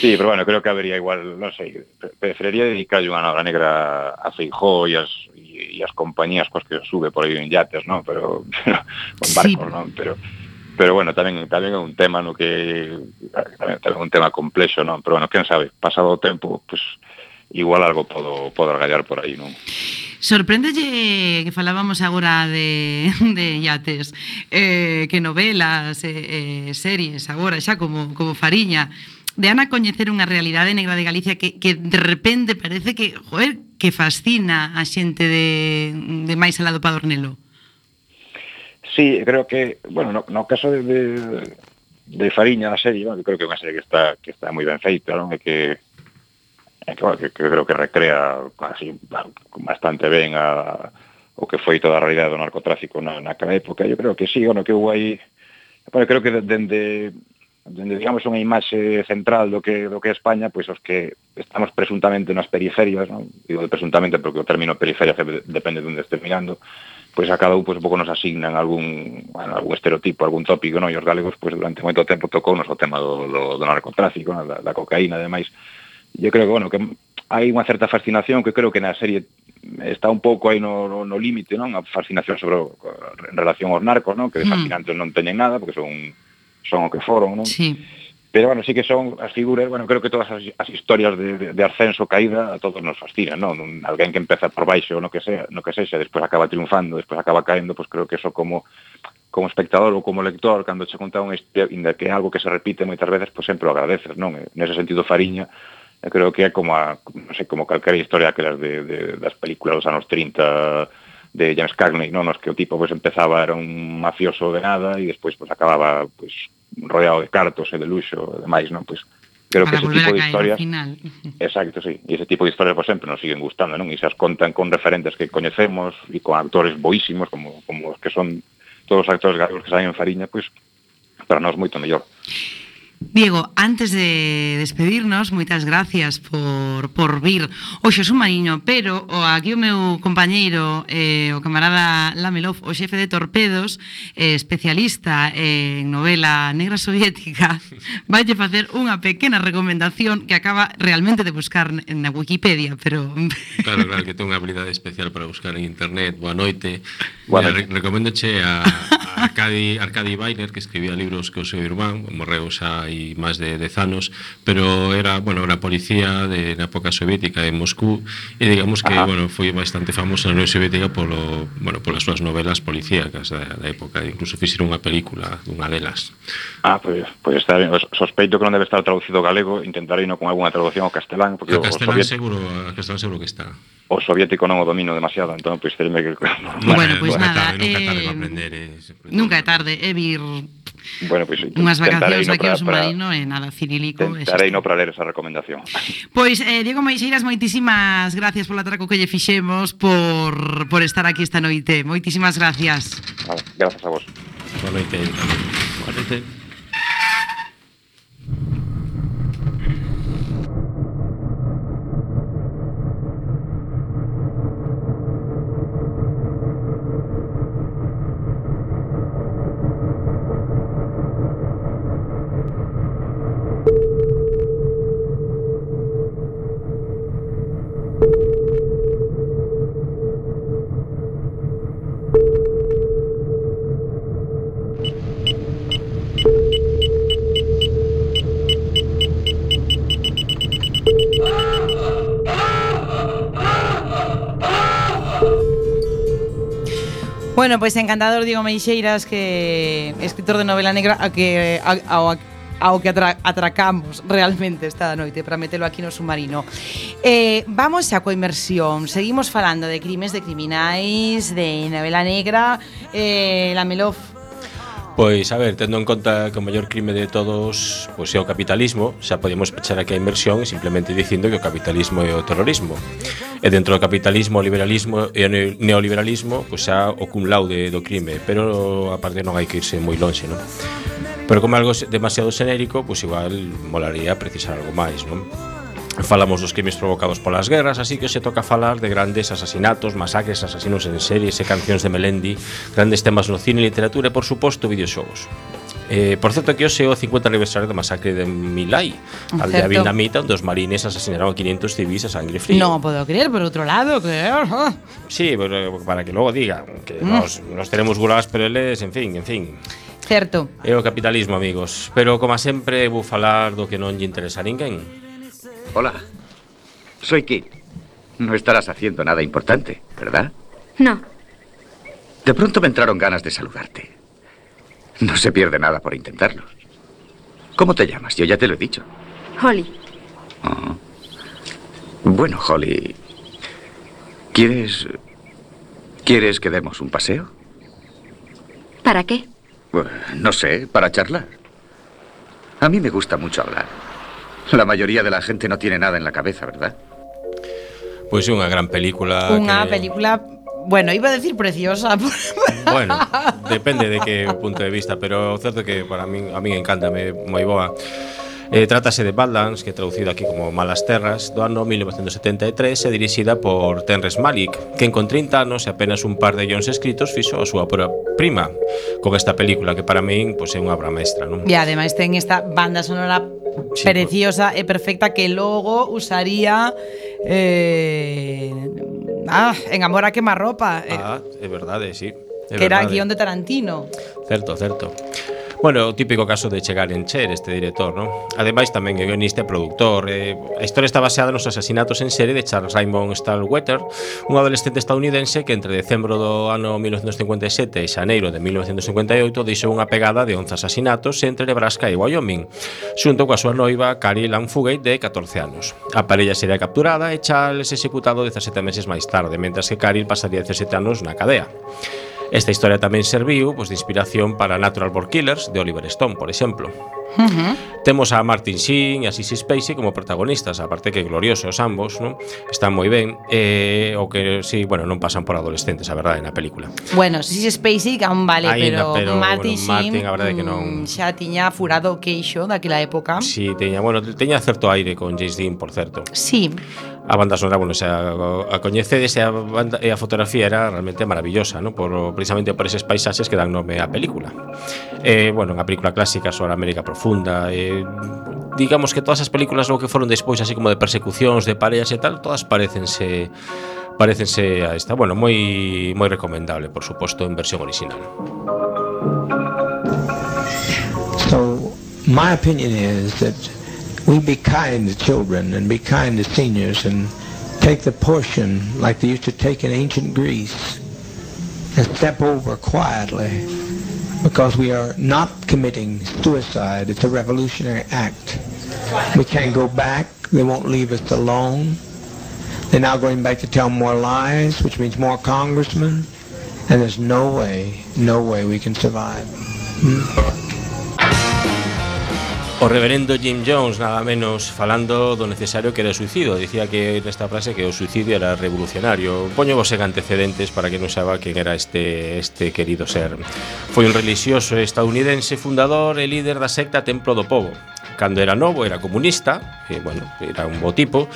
sí. Pero bueno, creo que habería igual, non sei, preferiría dedicarlle unha novela negra a Feijó e as, e as compañías cos que sube por aí en yates, non? Pero, con barcos, sí. non? Pero, pero bueno, tamén tamén é un tema no que tamén, tamén un tema complexo, non? Pero bueno, quen sabe, pasado o tempo, pois pues, igual algo podo, podo argallar por aí, non? Sorpréndelle que falábamos agora de, de yates, eh, que novelas, eh, eh, series, agora xa como, como Fariña, de Ana coñecer unha realidade negra de Galicia que, que de repente parece que, joder, que fascina a xente de, de máis alado do Padornelo. Sí, creo que, bueno, no, no caso de, de, de Fariña a serie, bueno, creo que é unha serie que está que está moi ben feita, non? E que e que, que, que creo que recrea casi bastante ben a, o que foi toda a realidade do narcotráfico na, naquela época. Eu creo que sí, bueno, que hubo aí... Bueno, creo que dende, dende digamos, unha imaxe central do que, do que é España, pois os que estamos presuntamente nas periferias, non? digo presuntamente porque o término periferia depende de onde estés mirando, pois a cada un pois, un pouco nos asignan algún, bueno, algún estereotipo, algún tópico, non? e os galegos pois, durante moito tempo tocou o tema do, do, do narcotráfico, non? da, da cocaína, ademais, yo creo que, bueno, que hai unha certa fascinación que creo que na serie está un pouco aí no, no, no límite, non? A fascinación sobre o, en relación aos narcos, non? Que de hmm. fascinantes non teñen nada, porque son son o que foron, non? Sí. Pero, bueno, sí que son as figuras, bueno, creo que todas as, as historias de, de, de ascenso, caída, a todos nos fascinan, non? Un, alguén que empeza por baixo, no que sea, no que sexa, despois acaba triunfando, despois acaba caendo, pois pues creo que eso como como espectador ou como lector, cando che conta unha historia, inda que é algo que se repite moitas veces, pois sempre o agradeces, non? Nese sentido, Fariña, mm eu creo que é como a, non sei, como calquera historia que de, de, das películas dos anos 30 de James Cagney, non? Nos que o tipo pois empezaba era un mafioso de nada e despois pois acababa pois rodeado de cartos e de luxo e demais, non? Pois creo Para que ese tipo de historias final. Exacto, sí. E ese tipo de historias por sempre nos siguen gustando, non? E se as contan con referentes que coñecemos e con actores boísimos como como os que son todos os actores galegos que saen en Fariña, pois para nós moito mellor. Diego, antes de despedirnos, moitas gracias por, por vir Oxe Mariño, pero o aquí o meu compañeiro, eh, o camarada Lamelov, o xefe de Torpedos, eh, especialista en novela negra soviética, vai facer unha pequena recomendación que acaba realmente de buscar na Wikipedia, pero... Claro, claro, que ten unha habilidade especial para buscar en internet, boa noite. Boa eh, noite. Eh, recomendoche a, a Arcadi, Arcadi Bailer, que escribía libros que o seu irmán, morreu xa hai máis de 10 anos, pero era, bueno, era policía de, na época soviética en Moscú, e digamos que, Ajá. bueno, foi bastante famoso na Unión Soviética polo, bueno, polas súas novelas policíacas da, da época, incluso fixeron unha película dunha delas. Ah, pois, pues, pois pues está ben, sospeito que non debe estar traducido galego, intentarei no con algunha traducción ao castelán, porque o castelán, o seguro, o castelán seguro que está. O soviético non o domino demasiado, entón, pois, terme que... Bueno, pois pues, nada, nunca é tarde para eh, aprender, eh, Nunca é tarde, é vir Bueno, pois pues, eh, unhas vacacións aquí ao submarino e nada cirílico. Tentarei no para ler esa recomendación. Pois eh, Diego Meixeiras, moitísimas gracias polo atraco que lle fixemos por, por estar aquí esta noite. Moitísimas gracias. Vale, gracias a vos. Boa noite. Boa noite. Bueno, pois pues, encantador Diego Meixeiras que escritor de novela negra a que a, a, ao que atra atracamos realmente esta noite para metelo aquí no submarino. Eh, vamos xa coa inmersión. Seguimos falando de crimes, de criminais, de novela negra, eh, la Melof Pois, a ver, tendo en conta que o maior crime de todos pois, é o capitalismo, xa podemos pechar aquí a inversión simplemente dicindo que o capitalismo é o terrorismo. E dentro do capitalismo, o liberalismo e o neoliberalismo pois, xa o cum laude do crime, pero aparte non hai que irse moi lonxe, non? Pero como algo demasiado xenérico, pois igual molaría precisar algo máis, non? Falamos dos crimes provocados polas guerras, así que se toca falar de grandes asasinatos, masacres, asasinos en series e cancións de Melendi, grandes temas no cine, literatura e, por suposto, videoxogos. Eh, por certo que hoxe é o 50 aniversario da masacre de Milai, ah, a de vietnamita onde os marines asasinaron a 500 civis a sangre fría. Non podo creer, por outro lado, que... Sí, eh, para que logo digan que mm. nos, nos tenemos gurás, pero eles, en fin, en fin. Certo. É o capitalismo, amigos. Pero, como sempre, vou falar do que non lle interesa a ninguén Hola, soy Kit. No estarás haciendo nada importante, ¿verdad? No, De pronto me entraron ganas de saludarte. No se pierde nada por intentarlo. ¿Cómo te llamas? Yo ya te lo he dicho. Holly. Oh. Bueno, Holly. ¿Quieres. ¿Quieres que demos un paseo? ¿Para qué? No sé, para charlar. A mí me gusta mucho hablar. La mayoría de la gente no tiene nada en la cabeza, ¿verdad? Pois pues unha gran película Unha que... película Bueno, iba a decir preciosa Bueno, depende de que punto de vista Pero o certo que para min, a min encántame moi boa Eh, trátase de Badlands, que traducido aquí como Malas Terras, do ano 1973 e dirixida por Tenres Malik, que con 30 anos e apenas un par de guións escritos fixo a súa pura prima con esta película que para min pois, é unha obra maestra. Non? E ademais ten esta banda sonora sí, preciosa por... e perfecta que logo usaría eh, ah, en Amor a quemarropa. Ah, é verdade, sí. É que verdade. era guión de Tarantino. Certo, certo. Bueno, o típico caso de chegar en Cher este director, non? Ademais tamén é guionista e produtor. Eh, a historia está baseada nos asasinatos en serie de Charles Raymond Stallwetter, un adolescente estadounidense que entre decembro do ano 1957 e xaneiro de 1958 deixou unha pegada de 11 asasinatos entre Nebraska e Wyoming, xunto coa súa noiva Carrie Ann Fugate de 14 anos. A parella sería capturada e Charles executado 17 meses máis tarde, mentras que Carrie pasaría 17 anos na cadea. Esta historia tamén serviu pois, de inspiración para Natural Born Killers de Oliver Stone, por exemplo. Uh -huh. Temos a Martin Sheen e a Sissy Spacey como protagonistas, aparte que gloriosos ambos, non? Están moi ben, eh, o que si, sí, bueno, non pasan por adolescentes, a verdade, na película. Bueno, Sissy Spacey que aún vale, Ainda, pero, pero Martin bueno, Sheen Martin, a verdade que non mm, xa tiña furado o queixo daquela época. Si, sí, teña, bueno, teña certo aire con James Dean, por certo. Si. Sí. A banda sonora, bueno, xa a coñecedes e a, banda, e a fotografía era realmente maravillosa, non? Por, precisamente por eses paisaxes que dan nome á película. Eh, bueno, unha película clásica sobre a América profunda eh, digamos que todas as películas lo que foron despois así como de persecucións, de pareas e tal, todas parecense parecense a esta, bueno, moi moi recomendable, por suposto, en versión original. So, my opinion is that we be kind to children and be kind to seniors and take the portion like they used to take in ancient Greece and step over quietly because we are not committing suicide. It's a revolutionary act. We can't go back. They won't leave us alone. They're now going back to tell more lies, which means more congressmen. And there's no way, no way we can survive. Hmm? O reverendo Jim Jones, nada menos, falando do necesario que era o suicidio. Dicía que nesta frase que o suicidio era revolucionario. Poño vos en antecedentes para que non saiba quen era este, este querido ser. Foi un religioso estadounidense fundador e líder da secta Templo do Povo Cando era novo era comunista que, bueno, era un bo tipo,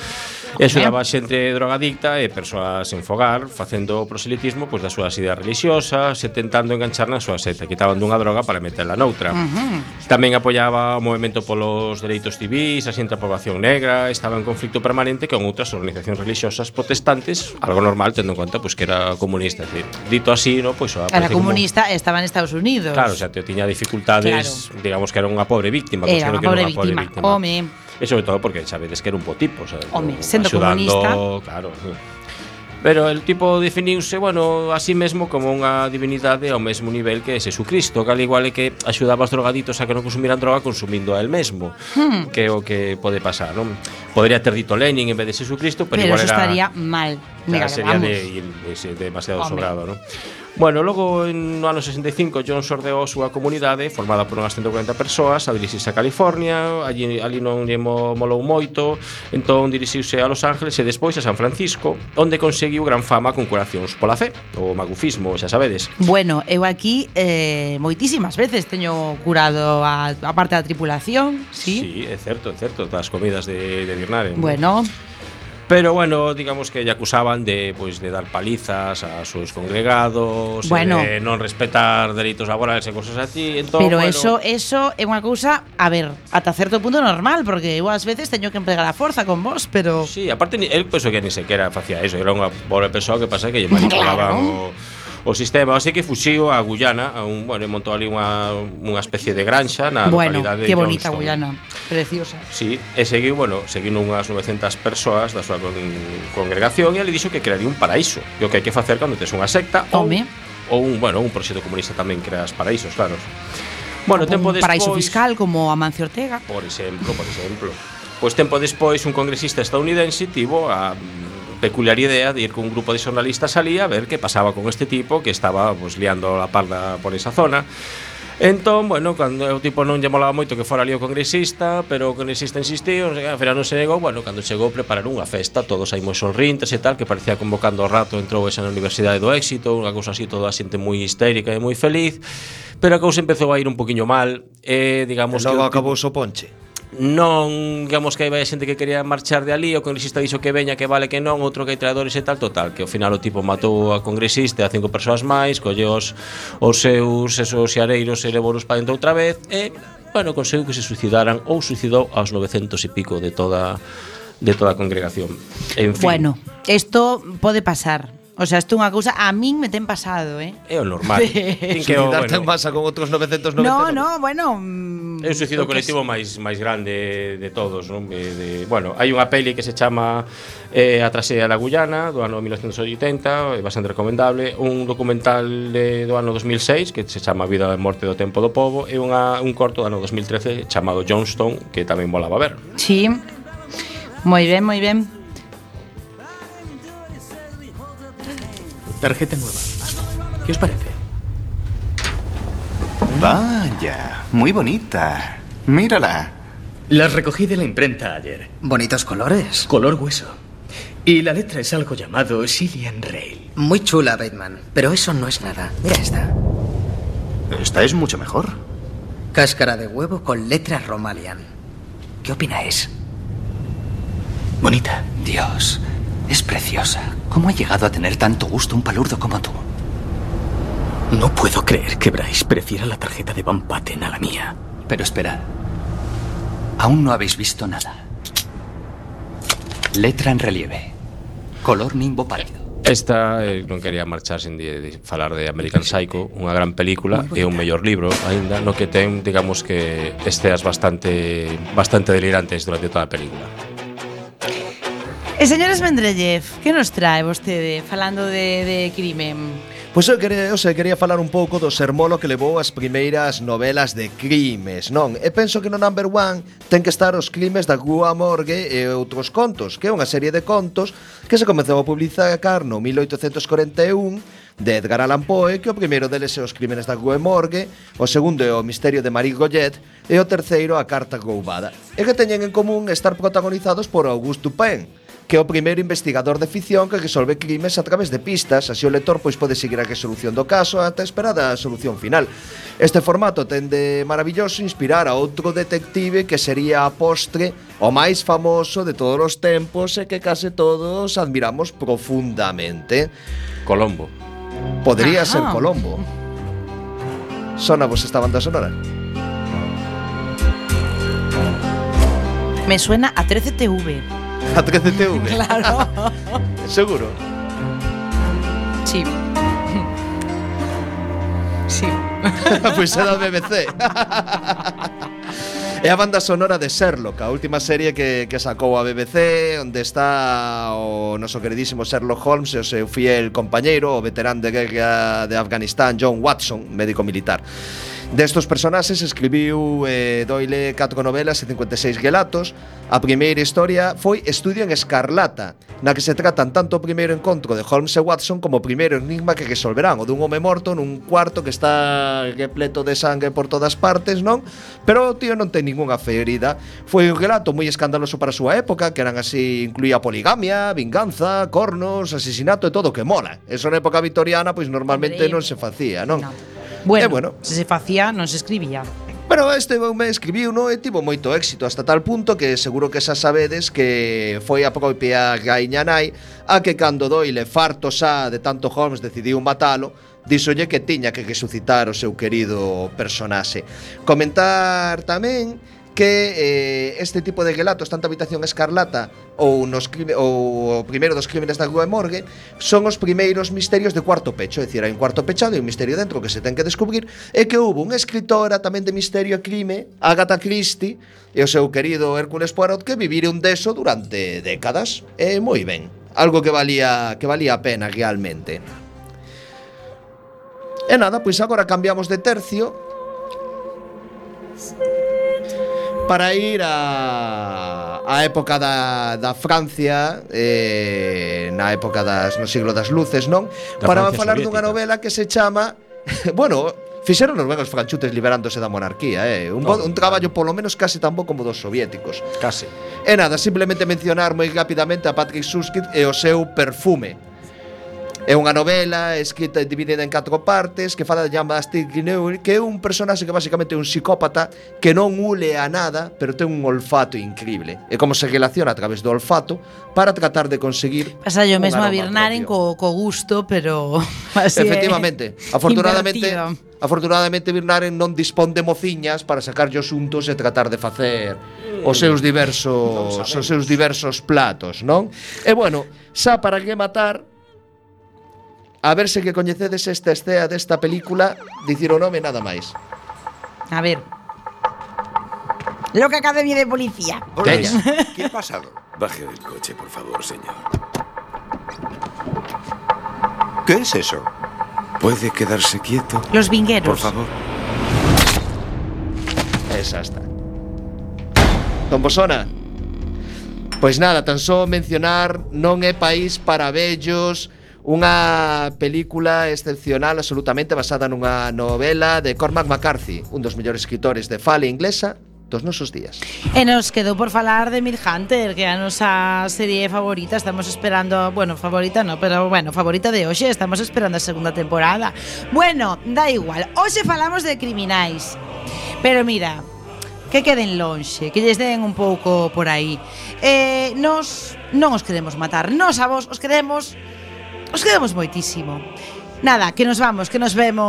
e axudaba xente drogadicta e persoas en fogar, facendo o proselitismo pois, das súas ideas religiosas e tentando enganchar na súa secta, quitaban dunha droga para meterla noutra. Tamén apoiaba o movimento polos dereitos civis, a xente a poboación negra, estaba en conflicto permanente con outras organizacións religiosas protestantes, algo normal tendo en conta pois, que era comunista, decir, dito así, no, pois, era comunista, como... estaba en Estados Unidos. Claro, o sea, te tiña dificultades, claro. digamos que era unha pobre víctima, era unha pobre, víctima. pobre víctima. Home. E sobre todo porque sabedes que era un bo tipo, sea, Home, sendo axudando, comunista. Claro. Pero el tipo definiuse, bueno, así mesmo como unha divinidade ao mesmo nivel que Jesucristo, que al igual é que axudaba os drogaditos a que non consumiran droga consumindo a el mesmo, hmm. que é o que pode pasar, non? Podría ter dito Lenin en vez de Jesucristo, pero, pero igual era... estaría mal, claro, sería de, ir, demasiado Home. sobrado, non? Bueno, logo no ano 65 John sordeou a súa comunidade formada por unhas 140 persoas a dirixirse a California, allí, ali non lle molou moito, entón dirixiuse a Los Ángeles e despois a San Francisco, onde conseguiu gran fama con curacións pola fe, o magufismo, xa sabedes. Bueno, eu aquí eh, moitísimas veces teño curado a, a parte da tripulación, sí? Sí, é certo, é certo, das comidas de, de Birnaren. Bueno, ¿no? Pero bueno, digamos que lle acusaban de pois pues, de dar palizas a seus congregados, bueno, de non respetar dereitos laborales e cosas así, entón, Pero bueno, eso eso é unha cousa, a ver, ata certo punto normal, porque eu ás veces teño que empregar a forza con vos, pero Sí, aparte el penso que ni sequera facía eso, era unha pobre persoa que pasa que lle manipulaban claro. o o sistema. Así que fuxío a Guyana, a un, bueno, montou ali unha, unha especie de granxa na bueno, localidade de Bueno, que bonita Johnston. Guyana, preciosa. Sí, e seguiu, bueno, seguiu unhas 900 persoas da súa con, congregación e ali dixo que crearía un paraíso. E o que hai que facer cando tes unha secta Home. ou, ou un, bueno, un proxecto comunista tamén creas paraísos, claro. Bueno, tempo despois... paraíso fiscal como Amancio Ortega. Por exemplo, por exemplo. Pois tempo despois un congresista estadounidense tivo a peculiar idea de ir con un grupo de xornalistas ali a ver que pasaba con este tipo que estaba pues, liando a parda por esa zona. Entón, bueno, cando o tipo non lle molaba moito que fora ali o congresista, pero o congresista insistiu, non sei que, ao final non se negou, bueno, cando chegou prepararon unha festa, todos aí moi sonrintes e tal, que parecía convocando o rato, entrou esa na Universidade do Éxito, unha cousa así, toda a xente moi histérica e moi feliz, pero a cousa empezou a ir un poquinho mal, e digamos... E logo que, acabou o so ponche non, digamos que hai vaia xente que quería marchar de ali, o congresista dixo que veña, que vale que non, outro que hai traidores e tal, total, que ao final o tipo matou a congresista e a cinco persoas máis, colleu os, os seus esos xareiros e levoros para dentro outra vez e, bueno, conseguiu que se suicidaran ou suicidou aos 900 e pico de toda de toda a congregación. En fin. Bueno, isto pode pasar O sea, isto é unha cousa a min me ten pasado, eh? É o normal. Tin que o, bueno, en masa con outros 999. No, no, bueno, mm, é o suicidio colectivo sí. máis máis grande de todos, non? De, eh, de, bueno, hai unha peli que se chama eh, A traxedia da Guyana do ano 1980, é bastante recomendable, un documental de, do ano 2006 que se chama Vida e morte do tempo do povo e unha un corto do ano 2013 chamado Johnstone que tamén volaba ver. Sí. Moi ben, moi ben. Tarjeta nueva. ¿Qué os parece? Vaya, muy bonita. Mírala. Las recogí de la imprenta ayer. Bonitos colores. Color hueso. Y la letra es algo llamado Cillian Rail. Muy chula, Bateman. Pero eso no es nada. Mira esta. Esta es mucho mejor. Cáscara de huevo con letra Romalian. ¿Qué opináis? Bonita. Dios, es preciosa. ¿Cómo ha llegado a tener tanto gusto un palurdo como tú? No puedo creer que Bryce prefiera la tarjeta de Van Patten a la mía. Pero espera. Aún no habéis visto nada. Letra en relieve. Color nimbo pálido. Esta eh, non quería marchar sin de, de falar de American Psycho, unha gran película e un mellor libro aínda no que ten, digamos que esteas bastante bastante delirantes durante toda a película. E señores Mendrellev, que nos trae vostede falando de, de crimen? Pois eu quería, eu sei, quería falar un pouco do sermolo que levou as primeiras novelas de crimes, non? E penso que no number one ten que estar os crimes da Gua Morgue e outros contos, que é unha serie de contos que se comezou a publicar no 1841 de Edgar Allan Poe, que o primeiro deles é Os crímenes da Rue Morgue, o segundo é O misterio de Marie Goyet e o terceiro A carta roubada. E que teñen en común estar protagonizados por Auguste Dupin, que é o primeiro investigador de ficción que resolve crimes a través de pistas, así o lector pois pode seguir a resolución do caso ata esperar a solución final. Este formato tende maravilloso inspirar a outro detective que sería a postre o máis famoso de todos os tempos e que case todos admiramos profundamente. Colombo. Podría Ajá. ser Colombo. Sona vos esta banda sonora. Me suena a 13TV. A 13TV. Claro. Seguro. Sí. Sí. pois era o BBC. É a banda sonora de Sherlock, a última serie que, que sacou a BBC Onde está o noso queridísimo Sherlock Holmes E o seu fiel compañeiro, o veterán de guerra de Afganistán, John Watson, médico militar Destos personaxes escribiu eh, Doyle 4 novelas e 56 relatos. A primeira historia foi Estudio en Escarlata, na que se tratan tanto o primeiro encontro de Holmes e Watson como o primeiro enigma que resolverán, o dun home morto nun cuarto que está repleto de sangue por todas partes, non? Pero o tío non ten ningunha ferida. Foi un relato moi escandaloso para a súa época, que eran así, incluía poligamia, vinganza, cornos, asesinato e todo que mola. Eso na época vitoriana, pois normalmente non se facía, non? non. Bueno, eh, bueno. se se facía, non se escribía. Bueno, este me escribiu, no, e tivo moito éxito hasta tal punto que seguro que xa sabedes que foi a propia gaiña nai a que cando Doyle farto xa de tanto Holmes decidiu matalo, díxolle que tiña que resucitar o seu querido personaxe. Comentar tamén que eh, este tipo de relatos, tanto Habitación Escarlata ou, nos, ou o primeiro dos crímenes da Rúa Morgue, son os primeiros misterios de cuarto pecho, é dicir, hai un cuarto pechado e un misterio dentro que se ten que descubrir, e que houve unha escritora tamén de misterio e crime, Agatha Christie, e o seu querido Hércules Poirot, que vivire un deso durante décadas. E moi ben, algo que valía, que valía a pena realmente. E nada, pois agora cambiamos de tercio. Sí para ir a, a época da, da Francia eh, na época das no siglo das luces, non? Da para Francia falar soviética. dunha novela que se chama bueno, fixeron os ben os franchutes liberándose da monarquía, eh? un, oh, un traballo polo menos case tan bo como dos soviéticos. Case. E nada, simplemente mencionar moi rapidamente a Patrick Suskind e o seu perfume É unha novela escrita e dividida en catro partes que fala de Jan Bastille Guineul, que é un personaxe que basicamente é un psicópata que non ule a nada, pero ten un olfato increíble. E como se relaciona a través do olfato para tratar de conseguir Pasa yo mesmo a Birnaren co, co gusto, pero así Efectivamente. Afortunadamente, invertido. Afortunadamente Birnaren non dispón de mociñas para sacar os untos e tratar de facer os seus diversos os seus diversos platos, non? E bueno, xa para que matar A ver se que coñecedes esta escena desta película, dicir o nome nada máis. A ver. Loca Academia de Policía. Teña. Que pasado? Baje del coche, por favor, señor. ¿Qué es eso? ¿Puede quedarse quieto? Los vingueros. Por favor. Esa está. Bosona. Pois nada, tan só mencionar non é país para vellos, Unha película excepcional absolutamente basada nunha novela de Cormac McCarthy, un dos mellores escritores de fala inglesa dos nosos días. E nos quedou por falar de Mil Hunter, que é a nosa serie favorita, estamos esperando, bueno, favorita no, pero bueno, favorita de hoxe, estamos esperando a segunda temporada. Bueno, da igual, hoxe falamos de criminais. Pero mira, que queden lonxe, que lles den un pouco por aí. Eh, nos non os queremos matar, nos a vos os queremos Os queremos moitísimo. Nada, que nos vamos, que nos vemos.